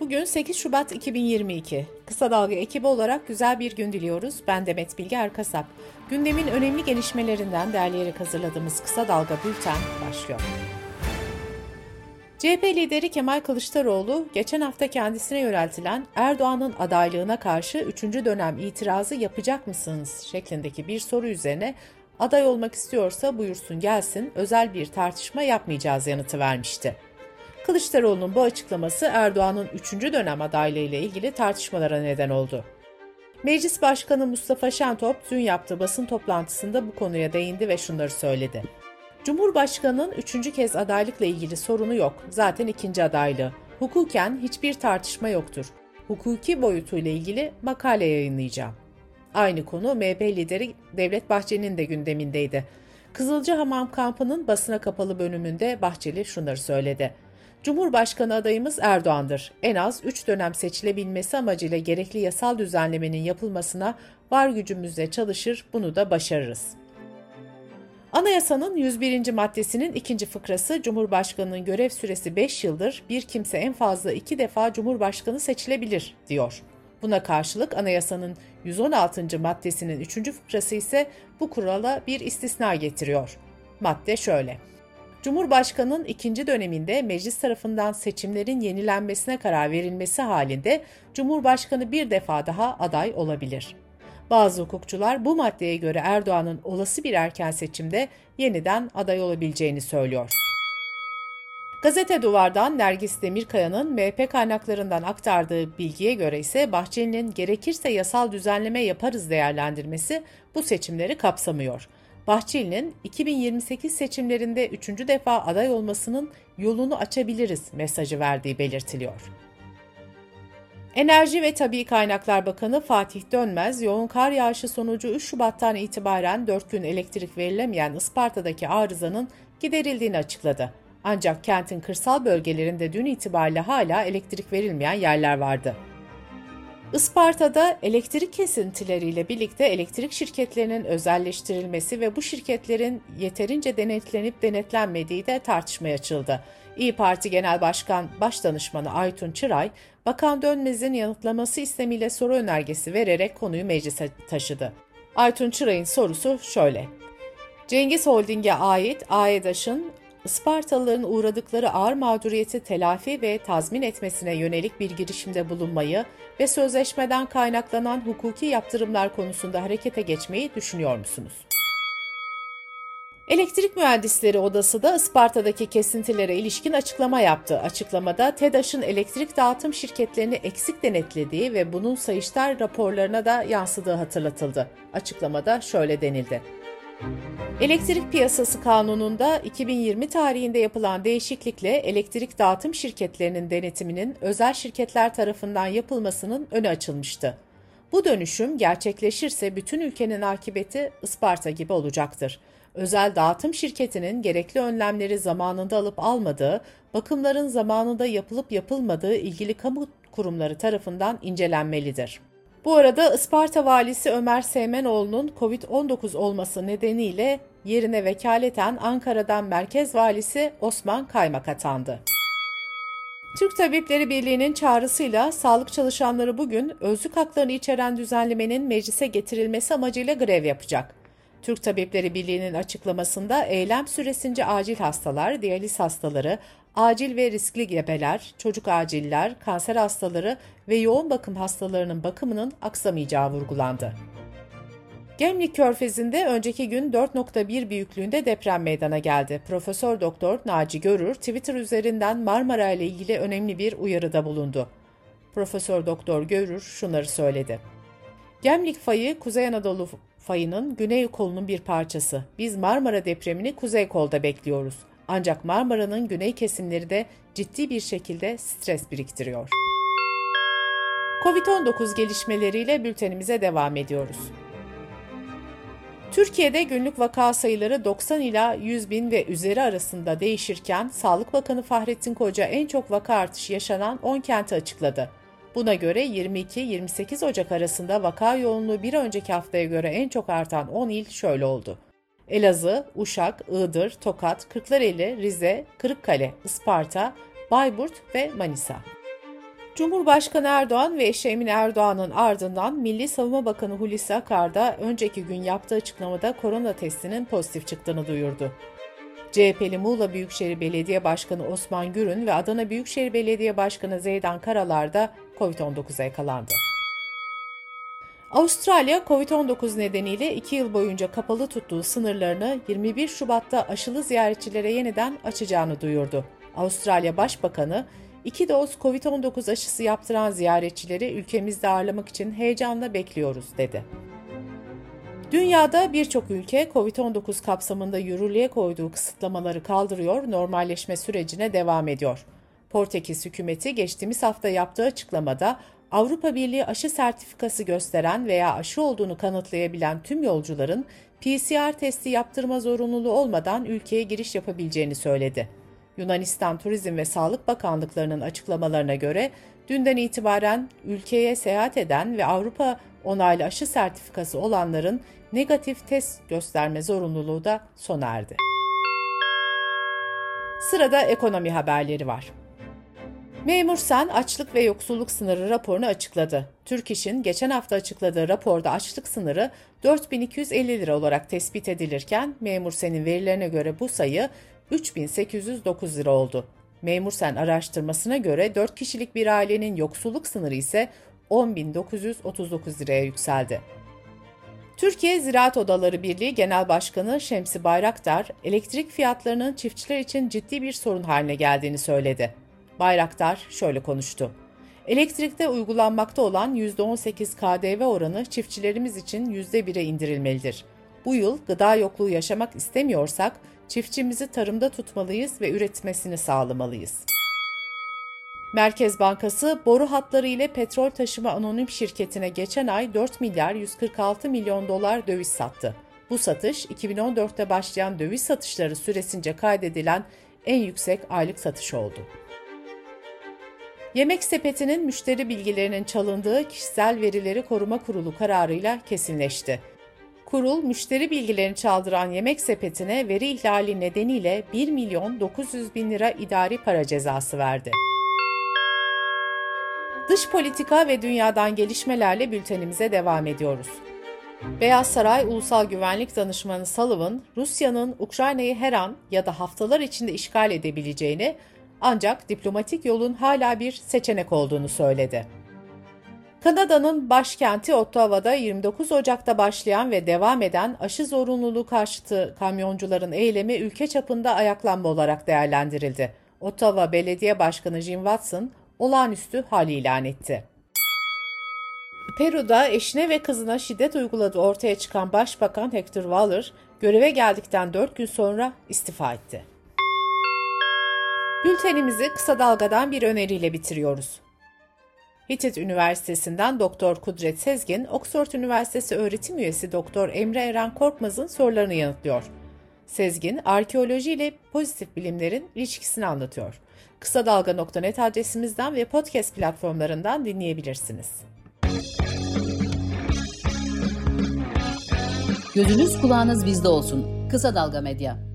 Bugün 8 Şubat 2022. Kısa Dalga ekibi olarak güzel bir gün diliyoruz. Ben Demet Bilge Erkasap. Gündemin önemli gelişmelerinden derleyerek hazırladığımız Kısa Dalga Bülten başlıyor. CHP lideri Kemal Kılıçdaroğlu, geçen hafta kendisine yöneltilen Erdoğan'ın adaylığına karşı 3. dönem itirazı yapacak mısınız şeklindeki bir soru üzerine aday olmak istiyorsa buyursun gelsin, özel bir tartışma yapmayacağız yanıtı vermişti. Kılıçdaroğlu'nun bu açıklaması Erdoğan'ın 3. dönem adaylığı ile ilgili tartışmalara neden oldu. Meclis Başkanı Mustafa Şentop dün yaptığı basın toplantısında bu konuya değindi ve şunları söyledi. Cumhurbaşkanının üçüncü kez adaylıkla ilgili sorunu yok. Zaten ikinci adaylığı. Hukuken hiçbir tartışma yoktur. Hukuki boyutuyla ilgili makale yayınlayacağım. Aynı konu MHP lideri Devlet Bahçeli'nin de gündemindeydi. Kızılcahamam kampının basına kapalı bölümünde Bahçeli şunları söyledi. Cumhurbaşkanı adayımız Erdoğan'dır. En az 3 dönem seçilebilmesi amacıyla gerekli yasal düzenlemenin yapılmasına var gücümüzle çalışır, bunu da başarırız. Anayasanın 101. maddesinin ikinci fıkrası Cumhurbaşkanının görev süresi 5 yıldır bir kimse en fazla 2 defa Cumhurbaşkanı seçilebilir diyor. Buna karşılık anayasanın 116. maddesinin 3. fıkrası ise bu kurala bir istisna getiriyor. Madde şöyle. Cumhurbaşkanının ikinci döneminde meclis tarafından seçimlerin yenilenmesine karar verilmesi halinde Cumhurbaşkanı bir defa daha aday olabilir. Bazı hukukçular bu maddeye göre Erdoğan'ın olası bir erken seçimde yeniden aday olabileceğini söylüyor. Gazete Duvar'dan Nergis Demirkaya'nın MHP kaynaklarından aktardığı bilgiye göre ise Bahçeli'nin gerekirse yasal düzenleme yaparız değerlendirmesi bu seçimleri kapsamıyor. Bahçeli'nin 2028 seçimlerinde üçüncü defa aday olmasının yolunu açabiliriz mesajı verdiği belirtiliyor. Enerji ve Tabi Kaynaklar Bakanı Fatih Dönmez, yoğun kar yağışı sonucu 3 Şubat'tan itibaren 4 gün elektrik verilemeyen Isparta'daki arızanın giderildiğini açıkladı. Ancak kentin kırsal bölgelerinde dün itibariyle hala elektrik verilmeyen yerler vardı. Isparta'da elektrik kesintileriyle birlikte elektrik şirketlerinin özelleştirilmesi ve bu şirketlerin yeterince denetlenip denetlenmediği de tartışmaya açıldı. İyi Parti Genel Başkan Başdanışmanı Aytun Çıray, Bakan Dönmez'in yanıtlaması istemiyle soru önergesi vererek konuyu meclise taşıdı. Aytun Çıray'ın sorusu şöyle. Cengiz Holding'e ait AEDAŞ'ın Ispartalıların uğradıkları ağır mağduriyeti telafi ve tazmin etmesine yönelik bir girişimde bulunmayı ve sözleşmeden kaynaklanan hukuki yaptırımlar konusunda harekete geçmeyi düşünüyor musunuz? Elektrik Mühendisleri Odası da Isparta'daki kesintilere ilişkin açıklama yaptı. Açıklamada TEDAŞ'ın elektrik dağıtım şirketlerini eksik denetlediği ve bunun Sayıştay raporlarına da yansıdığı hatırlatıldı. Açıklamada şöyle denildi. Elektrik Piyasası Kanunu'nda 2020 tarihinde yapılan değişiklikle elektrik dağıtım şirketlerinin denetiminin özel şirketler tarafından yapılmasının önü açılmıştı. Bu dönüşüm gerçekleşirse bütün ülkenin akıbeti Isparta gibi olacaktır. Özel dağıtım şirketinin gerekli önlemleri zamanında alıp almadığı, bakımların zamanında yapılıp yapılmadığı ilgili kamu kurumları tarafından incelenmelidir. Bu arada Isparta valisi Ömer Seymenoğlu'nun COVID-19 olması nedeniyle yerine vekaleten Ankara'dan merkez valisi Osman Kaymak atandı. Türk Tabipleri Birliği'nin çağrısıyla sağlık çalışanları bugün özlük haklarını içeren düzenlemenin meclise getirilmesi amacıyla grev yapacak. Türk Tabipleri Birliği'nin açıklamasında eylem süresince acil hastalar, diyaliz hastaları, acil ve riskli gebeler, çocuk aciller, kanser hastaları ve yoğun bakım hastalarının bakımının aksamayacağı vurgulandı. Gemlik Körfezi'nde önceki gün 4.1 büyüklüğünde deprem meydana geldi. Profesör Doktor Naci Görür Twitter üzerinden Marmara ile ilgili önemli bir uyarıda bulundu. Profesör Doktor Görür şunları söyledi. Gemlik fayı Kuzey Anadolu fayının güney kolunun bir parçası. Biz Marmara depremini kuzey kolda bekliyoruz. Ancak Marmara'nın güney kesimleri de ciddi bir şekilde stres biriktiriyor. Covid-19 gelişmeleriyle bültenimize devam ediyoruz. Türkiye'de günlük vaka sayıları 90 ila 100 bin ve üzeri arasında değişirken Sağlık Bakanı Fahrettin Koca en çok vaka artışı yaşanan 10 kenti açıkladı. Buna göre 22-28 Ocak arasında vaka yoğunluğu bir önceki haftaya göre en çok artan 10 il şöyle oldu. Elazığ, Uşak, Iğdır, Tokat, Kırklareli, Rize, Kırıkkale, Isparta, Bayburt ve Manisa. Cumhurbaşkanı Erdoğan ve eşi Emine Erdoğan'ın ardından Milli Savunma Bakanı Hulusi Akar da önceki gün yaptığı açıklamada korona testinin pozitif çıktığını duyurdu. CHP'li Muğla Büyükşehir Belediye Başkanı Osman Gürün ve Adana Büyükşehir Belediye Başkanı Zeydan Karalar da COVID-19'a yakalandı. Avustralya, COVID-19 nedeniyle 2 yıl boyunca kapalı tuttuğu sınırlarını 21 Şubat'ta aşılı ziyaretçilere yeniden açacağını duyurdu. Avustralya Başbakanı, İki doz COVID-19 aşısı yaptıran ziyaretçileri ülkemizde ağırlamak için heyecanla bekliyoruz, dedi. Dünyada birçok ülke COVID-19 kapsamında yürürlüğe koyduğu kısıtlamaları kaldırıyor, normalleşme sürecine devam ediyor. Portekiz hükümeti geçtiğimiz hafta yaptığı açıklamada Avrupa Birliği aşı sertifikası gösteren veya aşı olduğunu kanıtlayabilen tüm yolcuların PCR testi yaptırma zorunluluğu olmadan ülkeye giriş yapabileceğini söyledi. Yunanistan Turizm ve Sağlık Bakanlıklarının açıklamalarına göre dünden itibaren ülkeye seyahat eden ve Avrupa onaylı aşı sertifikası olanların negatif test gösterme zorunluluğu da sona erdi. Sırada ekonomi haberleri var. Memur Sen açlık ve yoksulluk sınırı raporunu açıkladı. Türk İş'in geçen hafta açıkladığı raporda açlık sınırı 4250 lira olarak tespit edilirken Memur Sen'in verilerine göre bu sayı 3809 lira oldu. Memur Sen araştırmasına göre 4 kişilik bir ailenin yoksulluk sınırı ise 10.939 liraya yükseldi. Türkiye Ziraat Odaları Birliği Genel Başkanı Şemsi Bayraktar, elektrik fiyatlarının çiftçiler için ciddi bir sorun haline geldiğini söyledi. Bayraktar şöyle konuştu. Elektrikte uygulanmakta olan %18 KDV oranı çiftçilerimiz için %1'e indirilmelidir. Bu yıl gıda yokluğu yaşamak istemiyorsak çiftçimizi tarımda tutmalıyız ve üretmesini sağlamalıyız. Merkez Bankası boru hatları ile petrol taşıma anonim şirketine geçen ay 4 milyar 146 milyon dolar döviz sattı. Bu satış 2014'te başlayan döviz satışları süresince kaydedilen en yüksek aylık satış oldu. Yemek sepetinin müşteri bilgilerinin çalındığı kişisel verileri koruma kurulu kararıyla kesinleşti. Kurul, müşteri bilgilerini çaldıran yemek sepetine veri ihlali nedeniyle 1 milyon 900 bin lira idari para cezası verdi. Dış politika ve dünyadan gelişmelerle bültenimize devam ediyoruz. Beyaz Saray Ulusal Güvenlik Danışmanı Sullivan, Rusya'nın Ukrayna'yı her an ya da haftalar içinde işgal edebileceğini ancak diplomatik yolun hala bir seçenek olduğunu söyledi. Kanada'nın başkenti Ottawa'da 29 Ocak'ta başlayan ve devam eden aşı zorunluluğu karşıtı kamyoncuların eylemi ülke çapında ayaklanma olarak değerlendirildi. Ottawa Belediye Başkanı Jim Watson olağanüstü hal ilan etti. Peru'da eşine ve kızına şiddet uyguladığı ortaya çıkan Başbakan Hector Waller, göreve geldikten 4 gün sonra istifa etti. Bültenimizi kısa dalgadan bir öneriyle bitiriyoruz. Hitit Üniversitesi'nden Doktor Kudret Sezgin, Oxford Üniversitesi öğretim üyesi Doktor Emre Eren Korkmaz'ın sorularını yanıtlıyor. Sezgin, arkeoloji ile pozitif bilimlerin ilişkisini anlatıyor. Kısa Dalga.net adresimizden ve podcast platformlarından dinleyebilirsiniz. Gözünüz kulağınız bizde olsun. Kısa Dalga Medya.